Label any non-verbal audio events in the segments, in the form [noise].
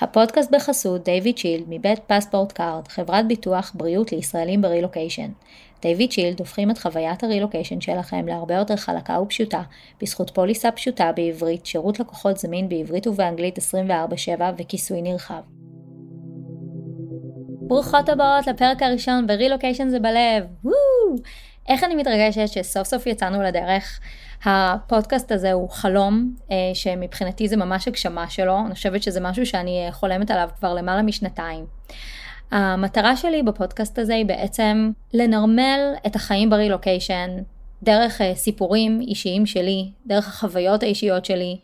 הפודקאסט בחסות דיוויד שילד מבית פספורט קארד, חברת ביטוח בריאות לישראלים ברילוקיישן. דיוויד שילד הופכים את חוויית הרילוקיישן שלכם להרבה יותר חלקה ופשוטה, בזכות פוליסה פשוטה בעברית, שירות לקוחות זמין בעברית ובאנגלית 24/7 וכיסוי נרחב. ברוכות הבאות לפרק הראשון ברילוקיישן זה בלב. וואו! איך אני מתרגשת שסוף סוף יצאנו לדרך. הפודקאסט הזה הוא חלום אה, שמבחינתי זה ממש הגשמה שלו, אני חושבת שזה משהו שאני אה, חולמת עליו כבר למעלה משנתיים. המטרה שלי בפודקאסט הזה היא בעצם לנרמל את החיים ברילוקיישן דרך אה, סיפורים אישיים שלי, דרך החוויות האישיות שלי,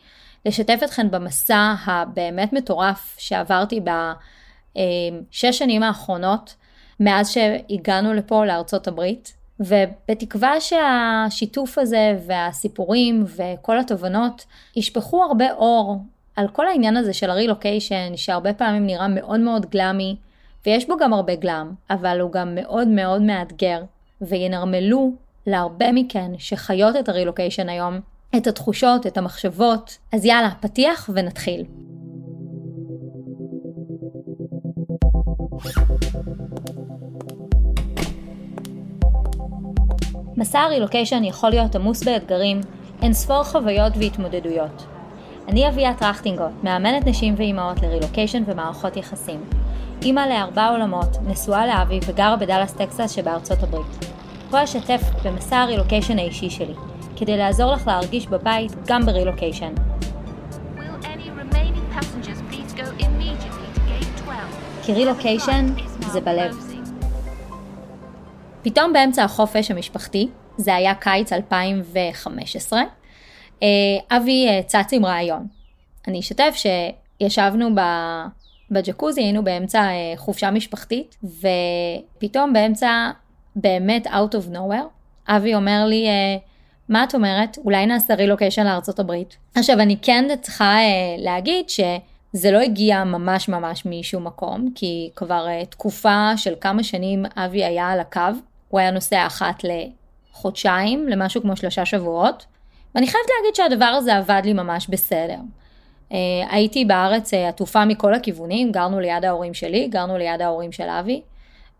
לשתף אתכם במסע הבאמת מטורף שעברתי בשש שנים האחרונות מאז שהגענו לפה לארצות הברית. ובתקווה שהשיתוף הזה והסיפורים וכל התובנות ישפכו הרבה אור על כל העניין הזה של הרילוקיישן, שהרבה פעמים נראה מאוד מאוד גלאמי, ויש בו גם הרבה גלאם, אבל הוא גם מאוד מאוד מאתגר, וינרמלו להרבה מכן שחיות את הרילוקיישן היום, את התחושות, את המחשבות. אז יאללה, פתיח ונתחיל. מסע הרילוקיישן יכול להיות עמוס באתגרים, אין ספור חוויות והתמודדויות. אני אביה טרכטינגוט, מאמנת נשים ואימהות לרילוקיישן ומערכות יחסים. אימא לארבע עולמות, נשואה לאבי וגרה בדאלאס טקסס שבארצות הברית. פה אשתף במסע הרילוקיישן האישי שלי, כדי לעזור לך להרגיש בבית גם ברילוקיישן. כי רילוקיישן זה בלב. פתאום באמצע החופש המשפחתי, זה היה קיץ 2015, אה, אבי אה, צץ עם רעיון. אני אשתף שישבנו בג'קוזי, היינו באמצע אה, חופשה משפחתית, ופתאום באמצע, באמת out of nowhere, אבי אומר לי, מה את אומרת? אולי נעשה רילוקיישן לארצות הברית. עכשיו, אני כן צריכה להגיד ש... זה לא הגיע ממש ממש משום מקום, כי כבר תקופה של כמה שנים אבי היה על הקו, הוא היה נוסע אחת לחודשיים, למשהו כמו שלושה שבועות, ואני חייבת להגיד שהדבר הזה עבד לי ממש בסדר. Uh, הייתי בארץ uh, עטופה מכל הכיוונים, גרנו ליד ההורים שלי, גרנו ליד ההורים של אבי,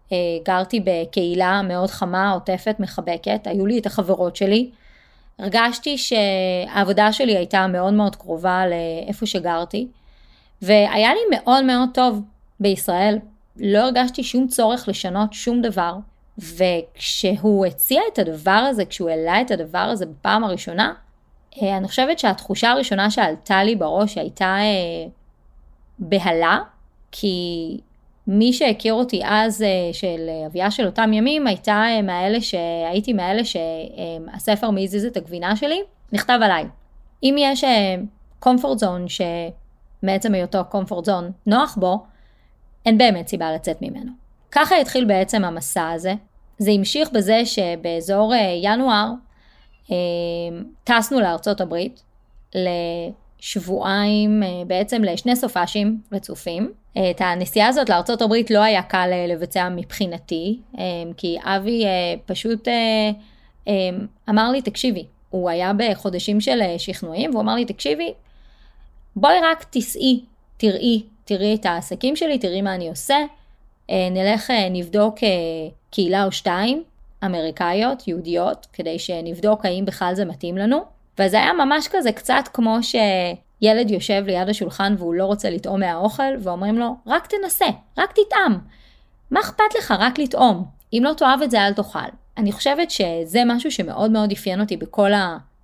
uh, גרתי בקהילה מאוד חמה, עוטפת, מחבקת, היו לי את החברות שלי. הרגשתי שהעבודה שלי הייתה מאוד מאוד קרובה לאיפה שגרתי, והיה לי מאוד מאוד טוב בישראל. לא הרגשתי שום צורך לשנות שום דבר. וכשהוא הציע את הדבר הזה, כשהוא העלה את הדבר הזה בפעם הראשונה, אה, אני חושבת שהתחושה הראשונה שעלתה לי בראש הייתה אה, בהלה, כי מי שהכיר אותי אז אה, של אביה של אותם ימים הייתה מאלה שהייתי מאלה שהספר מי הזיז את הגבינה שלי נכתב עליי. אם יש comfort zone שמעצם היותו comfort zone נוח בו, אין באמת סיבה לצאת ממנו. ככה התחיל בעצם המסע הזה. זה המשיך בזה שבאזור אה, ינואר אה, טסנו לארצות הברית לשבועיים, אה, בעצם לשני סופאשים רצופים. את הנסיעה הזאת לארצות הברית לא היה קל לבצע מבחינתי, כי אבי פשוט אמר לי, תקשיבי, הוא היה בחודשים של שכנועים, והוא אמר לי, תקשיבי, בואי רק תיסעי, תראי, תראי את העסקים שלי, תראי מה אני עושה. נלך נבדוק קהילה או שתיים אמריקאיות, יהודיות, כדי שנבדוק האם בכלל זה מתאים לנו. וזה היה ממש כזה קצת כמו שילד יושב ליד השולחן והוא לא רוצה לטעום מהאוכל, ואומרים לו, רק תנסה, רק תטעם. מה אכפת לך רק לטעום? אם לא תאהב את זה אל תאכל. אני חושבת שזה משהו שמאוד מאוד אפיין אותי בכל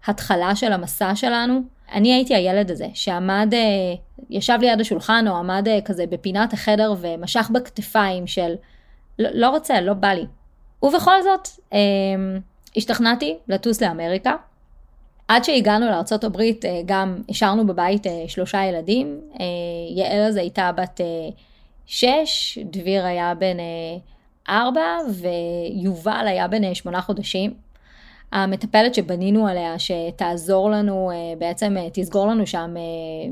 ההתחלה של המסע שלנו. אני הייתי הילד הזה שעמד, אה, ישב ליד השולחן או עמד אה, כזה בפינת החדר ומשך בכתפיים של לא, לא רוצה, לא בא לי. ובכל זאת, אה, השתכנעתי לטוס לאמריקה. עד שהגענו לארה"ב גם השארנו בבית שלושה ילדים. יעל אז הייתה בת שש, דביר היה בן ארבע ויובל היה בן שמונה חודשים. המטפלת שבנינו עליה, שתעזור לנו, אה, בעצם אה, תסגור לנו שם אה,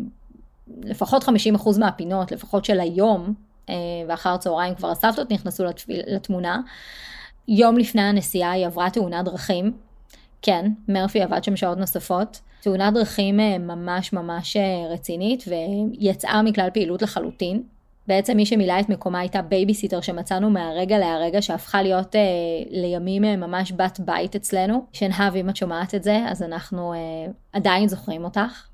לפחות 50% מהפינות, לפחות של היום, ואחר צהריים כבר הסבתות נכנסו לתמונה. יום לפני הנסיעה היא עברה תאונת דרכים, כן, מרפי עבד שם שעות נוספות. תאונת דרכים אה, ממש ממש אה, רצינית ויצאה מכלל פעילות לחלוטין. בעצם מי שמילא את מקומה הייתה בייביסיטר שמצאנו מהרגע להרגע שהפכה להיות אה, לימים אה, ממש בת בית אצלנו. שנהב אם את שומעת את זה אז אנחנו אה, עדיין זוכרים אותך.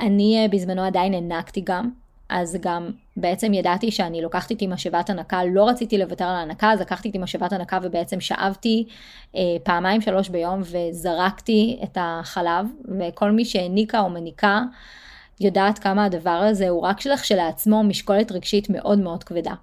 אני אה, בזמנו עדיין הענקתי גם, אז גם בעצם ידעתי שאני לוקחת איתי משאבת הנקה, לא רציתי לוותר על ההנקה, אז לקחתי איתי משאבת הנקה ובעצם שאבתי אה, פעמיים שלוש ביום וזרקתי את החלב, וכל מי שהעניקה או מניקה יודעת כמה הדבר הזה הוא רק שלך שלעצמו משקולת רגשית מאוד מאוד כבדה.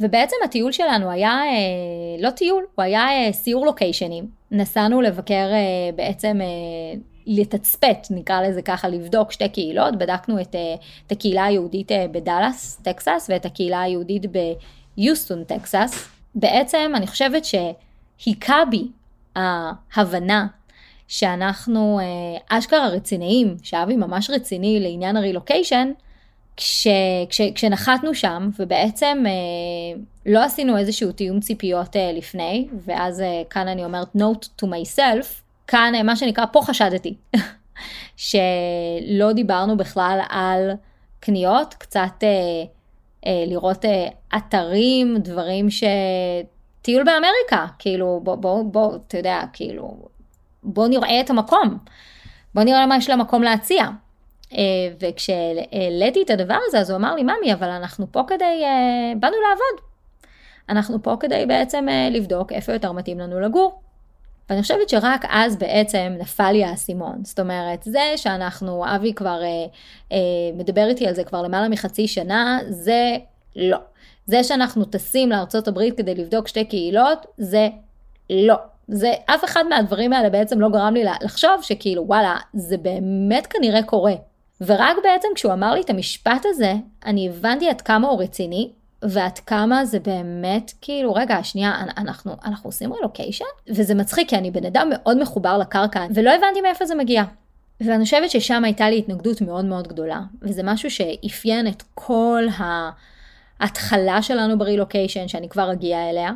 ובעצם הטיול שלנו היה אה, לא טיול, הוא היה אה, סיור לוקיישנים. נסענו לבקר אה, בעצם אה, לתצפת, נקרא לזה ככה, לבדוק שתי קהילות, בדקנו את, אה, את הקהילה היהודית אה, בדאלאס, טקסס, ואת הקהילה היהודית ביוסטון, טקסס. בעצם אני חושבת שהיכה בי ההבנה שאנחנו אה, אשכרה רציניים, שאבי ממש רציני לעניין הרילוקיישן, כש, כש, כשנחתנו שם, ובעצם אה, לא עשינו איזשהו תיאום ציפיות אה, לפני, ואז אה, כאן אני אומרת note to myself, כאן אה, מה שנקרא פה חשדתי, [laughs] שלא דיברנו בכלל על קניות, קצת אה, אה, לראות אה, אתרים, דברים ש... טיול באמריקה, כאילו בוא, בוא, בוא, אתה יודע, כאילו, בוא נראה את המקום, בוא נראה מה יש למקום להציע. אה, וכשהעליתי את הדבר הזה, אז הוא אמר לי, ממי, אבל אנחנו פה כדי, אה, באנו לעבוד. אנחנו פה כדי בעצם לבדוק איפה יותר מתאים לנו לגור. ואני חושבת שרק אז בעצם נפל לי האסימון. זאת אומרת, זה שאנחנו, אבי כבר אה, אה, מדבר איתי על זה כבר למעלה מחצי שנה, זה לא. זה שאנחנו טסים לארצות הברית כדי לבדוק שתי קהילות, זה לא. זה, אף אחד מהדברים האלה בעצם לא גרם לי לחשוב שכאילו, וואלה, זה באמת כנראה קורה. ורק בעצם כשהוא אמר לי את המשפט הזה, אני הבנתי עד כמה הוא רציני, ועד כמה זה באמת, כאילו, רגע, שנייה, אנחנו, אנחנו עושים רילוקיישן? וזה מצחיק, כי אני בן אדם מאוד מחובר לקרקע, ולא הבנתי מאיפה זה מגיע. ואני חושבת ששם הייתה לי התנגדות מאוד מאוד גדולה, וזה משהו שאפיין את כל ההתחלה שלנו ברילוקיישן, שאני כבר אגיע אליה.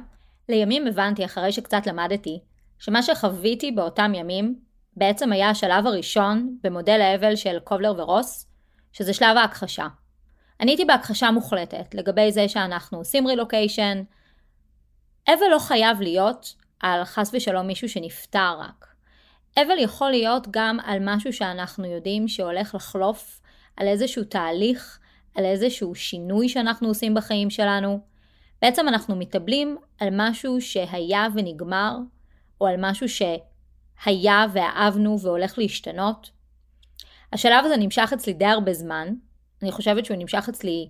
לימים הבנתי, אחרי שקצת למדתי, שמה שחוויתי באותם ימים, בעצם היה השלב הראשון במודל האבל של קובלר ורוס, שזה שלב ההכחשה. אני הייתי בהכחשה מוחלטת לגבי זה שאנחנו עושים רילוקיישן. אבל לא חייב להיות על חס ושלום מישהו שנפטר רק. אבל יכול להיות גם על משהו שאנחנו יודעים שהולך לחלוף, על איזשהו תהליך, על איזשהו שינוי שאנחנו עושים בחיים שלנו. בעצם אנחנו מתאבלים על משהו שהיה ונגמר, או על משהו שהיה ואהבנו והולך להשתנות. השלב הזה נמשך אצלי די הרבה זמן, אני חושבת שהוא נמשך אצלי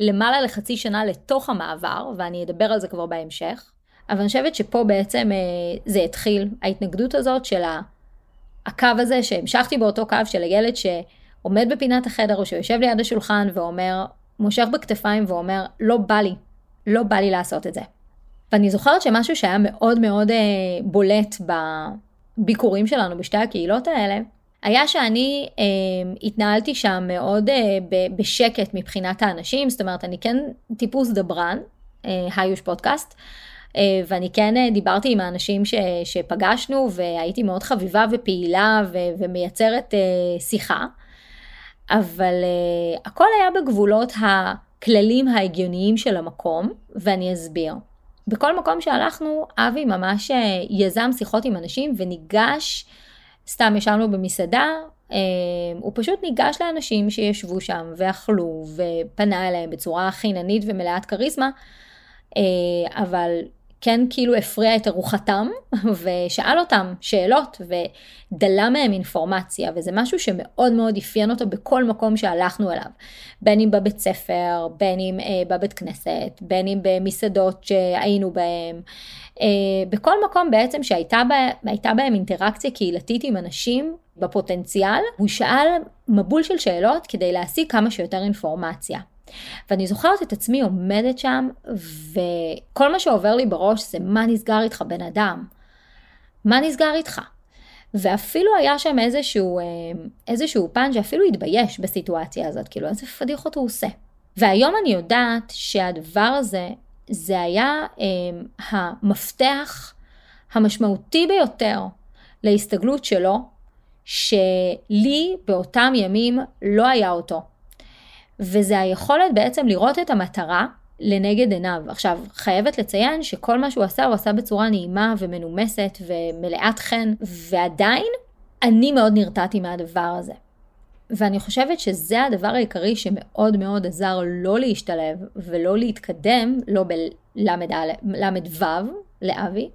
למעלה לחצי שנה לתוך המעבר, ואני אדבר על זה כבר בהמשך. אבל אני חושבת שפה בעצם אה, זה התחיל, ההתנגדות הזאת של הקו הזה, שהמשכתי באותו קו של הילד שעומד בפינת החדר או שיושב ליד השולחן ואומר, מושך בכתפיים ואומר, לא בא לי, לא בא לי לעשות את זה. ואני זוכרת שמשהו שהיה מאוד מאוד אה, בולט בביקורים שלנו בשתי הקהילות האלה, היה שאני אה, התנהלתי שם מאוד אה, בשקט מבחינת האנשים, זאת אומרת, אני כן טיפוס דברן, אה, היוש פודקאסט, אה, ואני כן אה, דיברתי עם האנשים ש, שפגשנו, והייתי מאוד חביבה ופעילה ו, ומייצרת אה, שיחה, אבל אה, הכל היה בגבולות הכללים ההגיוניים של המקום, ואני אסביר. בכל מקום שהלכנו, אבי ממש אה, יזם שיחות עם אנשים וניגש סתם ישבנו במסעדה, אה, הוא פשוט ניגש לאנשים שישבו שם ואכלו ופנה אליהם בצורה חיננית ומלאת כריזמה, אה, אבל כן כאילו הפריע את ארוחתם [laughs] ושאל אותם שאלות ודלה מהם אינפורמציה וזה משהו שמאוד מאוד אפיין אותו בכל מקום שהלכנו אליו בין אם בבית ספר בין אם אה, בבית כנסת בין אם במסעדות שהיינו בהם אה, בכל מקום בעצם שהייתה בה, בהם אינטראקציה קהילתית עם אנשים בפוטנציאל הוא שאל מבול של שאלות כדי להשיג כמה שיותר אינפורמציה. ואני זוכרת את עצמי עומדת שם, וכל מה שעובר לי בראש זה מה נסגר איתך בן אדם? מה נסגר איתך? ואפילו היה שם איזשהו, אה, איזשהו פן שאפילו התבייש בסיטואציה הזאת, כאילו איזה פדיחות הוא עושה. והיום אני יודעת שהדבר הזה, זה היה אה, המפתח המשמעותי ביותר להסתגלות שלו, שלי באותם ימים לא היה אותו. וזה היכולת בעצם לראות את המטרה לנגד עיניו. עכשיו, חייבת לציין שכל מה שהוא עשה, הוא עשה בצורה נעימה ומנומסת ומלאת חן, ועדיין אני מאוד נרתעתי מהדבר הזה. ואני חושבת שזה הדבר העיקרי שמאוד מאוד עזר לא להשתלב ולא להתקדם, לא בל"ו לאבי,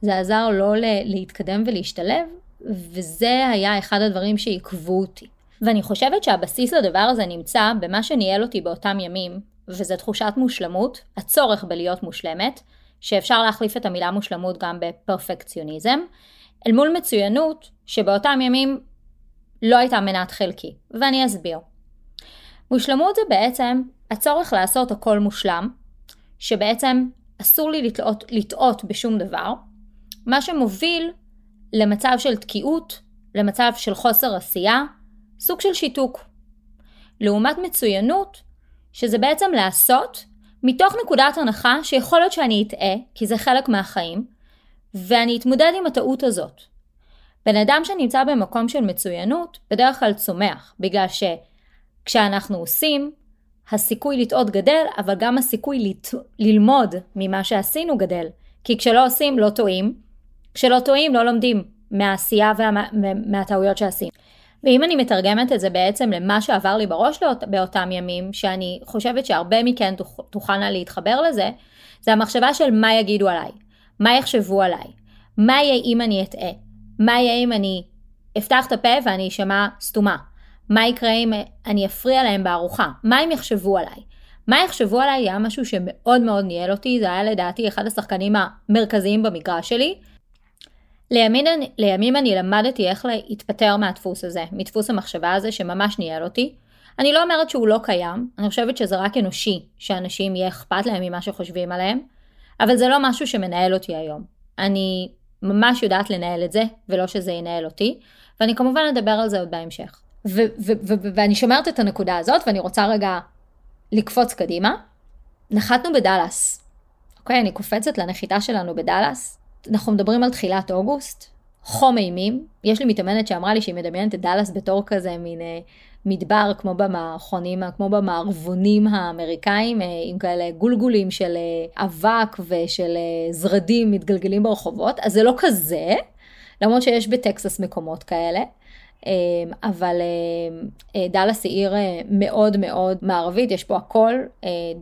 זה עזר לא להתקדם ולהשתלב, וזה היה אחד הדברים שעיכבו אותי. ואני חושבת שהבסיס לדבר הזה נמצא במה שניהל אותי באותם ימים, וזה תחושת מושלמות, הצורך בלהיות מושלמת, שאפשר להחליף את המילה מושלמות גם בפרפקציוניזם, אל מול מצוינות שבאותם ימים לא הייתה מנת חלקי, ואני אסביר. מושלמות זה בעצם הצורך לעשות הכל מושלם, שבעצם אסור לי לטעות, לטעות בשום דבר, מה שמוביל למצב של תקיעות, למצב של חוסר עשייה, סוג של שיתוק. לעומת מצוינות, שזה בעצם לעשות מתוך נקודת הנחה שיכול להיות שאני אטעה, כי זה חלק מהחיים, ואני אתמודד עם הטעות הזאת. בן אדם שנמצא במקום של מצוינות, בדרך כלל צומח, בגלל שכשאנחנו עושים, הסיכוי לטעות גדל, אבל גם הסיכוי לת... ללמוד ממה שעשינו גדל. כי כשלא עושים, לא טועים. כשלא טועים, לא לומדים מהעשייה ומהטעויות ומה... שעשינו. ואם אני מתרגמת את זה בעצם למה שעבר לי בראש לאות... באותם ימים, שאני חושבת שהרבה מכן תוכלנה להתחבר לזה, זה המחשבה של מה יגידו עליי, מה יחשבו עליי, מה יהיה אם אני אטעה, מה יהיה אם אני אפתח את הפה ואני אשמע סתומה, מה יקרה אם אני אפריע להם בארוחה, מה הם יחשבו עליי. מה יחשבו עליי היה משהו שמאוד מאוד ניהל אותי, זה היה לדעתי אחד השחקנים המרכזיים במגרש שלי. לימים, לימים אני למדתי איך להתפטר מהדפוס הזה, מדפוס המחשבה הזה שממש ניהל אותי. אני לא אומרת שהוא לא קיים, אני חושבת שזה רק אנושי שאנשים יהיה אכפת להם ממה שחושבים עליהם, אבל זה לא משהו שמנהל אותי היום. אני ממש יודעת לנהל את זה, ולא שזה ינהל אותי, ואני כמובן אדבר על זה עוד בהמשך. ואני שומרת את הנקודה הזאת, ואני רוצה רגע לקפוץ קדימה. נחתנו בדאלאס. אוקיי, אני קופצת לנחיתה שלנו בדאלאס. אנחנו מדברים על תחילת אוגוסט, חום אימים. יש לי מתאמנת שאמרה לי שהיא מדמיינת את דאלאס בתור כזה מין אה, מדבר כמו במערכונים, כמו במערבונים האמריקאים, אה, עם כאלה גולגולים של אה, אבק ושל אה, זרדים מתגלגלים ברחובות, אז זה לא כזה, למרות שיש בטקסס מקומות כאלה. אבל דאלאס היא עיר מאוד מאוד מערבית, יש פה הכל,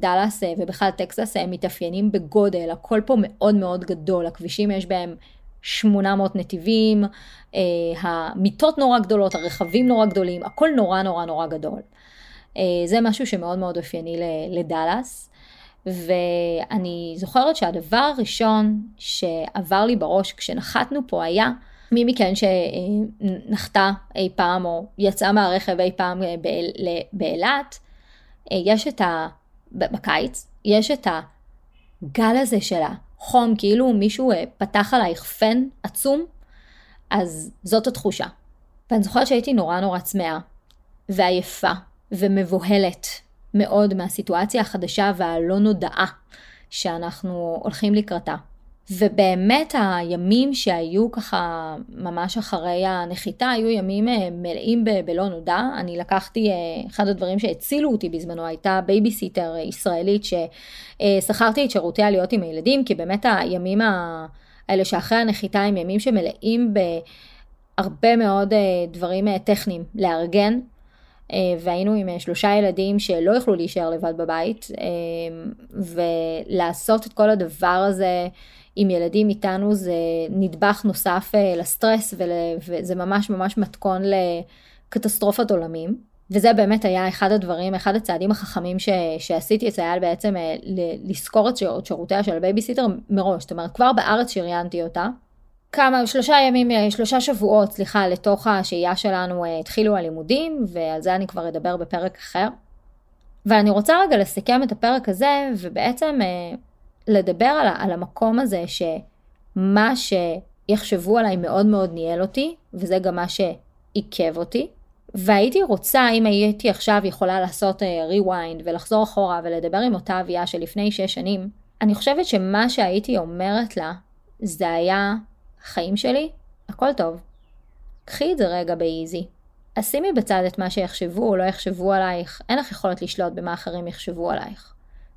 דאלאס ובכלל טקסס מתאפיינים בגודל, הכל פה מאוד מאוד גדול, הכבישים יש בהם 800 נתיבים, אה, המיטות נורא גדולות, הרכבים נורא גדולים, הכל נורא נורא נורא גדול. אה, זה משהו שמאוד מאוד אופייני לדאלאס. ואני זוכרת שהדבר הראשון שעבר לי בראש כשנחתנו פה היה, מי מכן שנחתה אי פעם או יצא מהרכב אי פעם אה, באילת, יש את ה... בקיץ, יש את הגל הזה של החום, כאילו מישהו פתח עלייך פן עצום, אז זאת התחושה. ואני זוכרת שהייתי נורא נורא צמאה, ועייפה, ומבוהלת מאוד מהסיטואציה החדשה והלא נודעה שאנחנו הולכים לקראתה. ובאמת הימים שהיו ככה ממש אחרי הנחיתה היו ימים אה, מלאים ב- בלא נודע. אני לקחתי, אה, אחד הדברים שהצילו אותי בזמנו הייתה בייביסיטר ישראלית ששכרתי את שירותיה להיות עם הילדים, כי באמת הימים האלה שאחרי הנחיתה הם ימים שמלאים בהרבה מאוד אה, דברים טכניים לארגן. והיינו עם שלושה ילדים שלא יכלו להישאר לבד בבית, ולעשות את כל הדבר הזה עם ילדים איתנו זה נדבך נוסף אה, לסטרס ול, וזה ממש ממש מתכון לקטסטרופת עולמים. וזה באמת היה אחד הדברים, אחד הצעדים החכמים ש, שעשיתי, זה היה בעצם אה, לשכור את שירותיה של בייביסיטר מראש, זאת אומרת כבר בארץ שריינתי אותה. כמה, שלושה ימים, אה, שלושה שבועות, סליחה, לתוך השהייה שלנו התחילו הלימודים, ועל זה אני כבר אדבר בפרק אחר. ואני רוצה רגע לסכם את הפרק הזה, ובעצם לדבר על, על המקום הזה שמה שיחשבו עליי מאוד מאוד ניהל אותי, וזה גם מה שעיכב אותי. והייתי רוצה, אם הייתי עכשיו יכולה לעשות ריוויינד uh, ולחזור אחורה ולדבר עם אותה אביה של לפני שש שנים, אני חושבת שמה שהייתי אומרת לה, זה היה החיים שלי, הכל טוב. קחי את זה רגע באיזי. אז שימי בצד את מה שיחשבו או לא יחשבו עלייך, אין לך יכולת לשלוט במה אחרים יחשבו עלייך.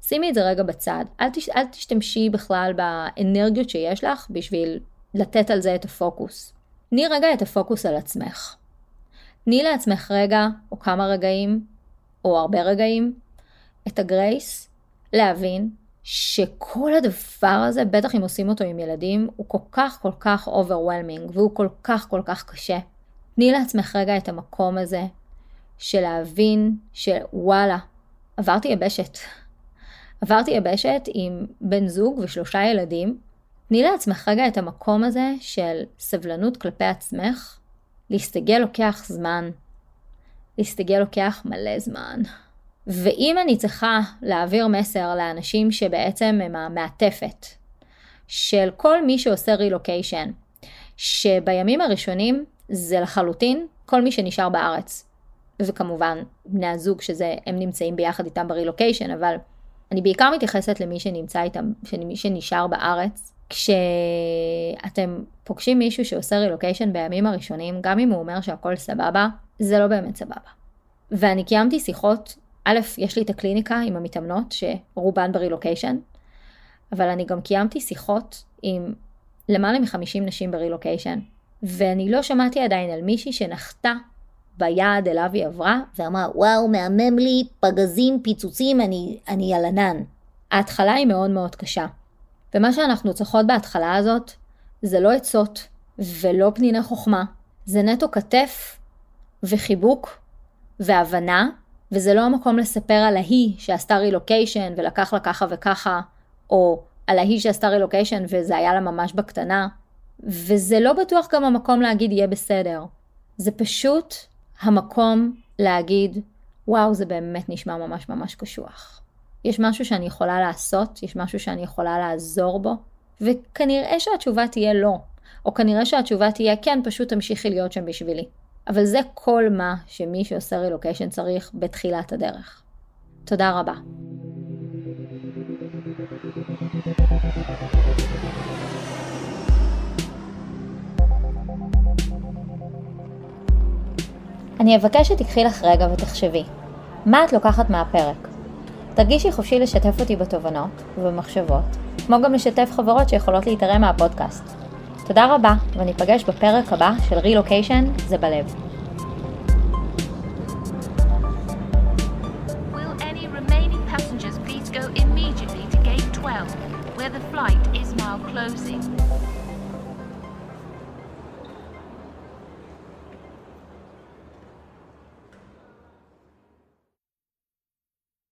שימי את זה רגע בצד, אל, תש... אל תשתמשי בכלל באנרגיות שיש לך בשביל לתת על זה את הפוקוס. תני רגע את הפוקוס על עצמך. תני לעצמך רגע, או כמה רגעים, או הרבה רגעים, את הגרייס להבין שכל הדבר הזה, בטח אם עושים אותו עם ילדים, הוא כל כך כל כך overwhelming והוא כל כך כל כך קשה. תני לעצמך רגע את המקום הזה של להבין שוואלה, עברתי יבשת. עברתי יבשת עם בן זוג ושלושה ילדים. תני לעצמך רגע את המקום הזה של סבלנות כלפי עצמך. להסתגל לוקח זמן. להסתגל לוקח מלא זמן. ואם אני צריכה להעביר מסר לאנשים שבעצם הם המעטפת של כל מי שעושה רילוקיישן, שבימים הראשונים זה לחלוטין כל מי שנשאר בארץ. וכמובן בני הזוג שזה הם נמצאים ביחד איתם ברילוקיישן, אבל אני בעיקר מתייחסת למי שנמצא איתם, שנשאר בארץ. כשאתם פוגשים מישהו שעושה רילוקיישן בימים הראשונים, גם אם הוא אומר שהכל סבבה, זה לא באמת סבבה. ואני קיימתי שיחות א', יש לי את הקליניקה עם המתאמנות, שרובן ברילוקיישן, אבל אני גם קיימתי שיחות עם למעלה מ-50 נשים ברילוקיישן, ואני לא שמעתי עדיין על מישהי שנחתה ביעד אליו היא עברה, ואמרה, וואו, מהמם לי, פגזים, פיצוצים, אני, אני על ענן. ההתחלה היא מאוד מאוד קשה. ומה שאנחנו צריכות בהתחלה הזאת, זה לא עצות ולא פניני חוכמה, זה נטו כתף וחיבוק והבנה וזה לא המקום לספר על ההיא שעשתה רילוקיישן ולקח לה ככה וככה, או על ההיא שעשתה רילוקיישן וזה היה לה ממש בקטנה, וזה לא בטוח גם המקום להגיד יהיה בסדר. זה פשוט המקום להגיד, וואו, זה באמת נשמע ממש ממש קשוח. יש משהו שאני יכולה לעשות, יש משהו שאני יכולה לעזור בו, וכנראה שהתשובה תהיה לא, או כנראה שהתשובה תהיה כן, פשוט תמשיכי להיות שם בשבילי. אבל זה כל מה שמי שעושה רילוקיישן צריך בתחילת הדרך. תודה רבה. אני אבקש שתיקחי לך רגע ותחשבי, מה את לוקחת מהפרק? תרגישי חופשי לשתף אותי בתובנות ובמחשבות, כמו גם לשתף חברות שיכולות להתערם מהפודקאסט. תודה רבה, וניפגש בפרק הבא של רילוקיישן זה בלב.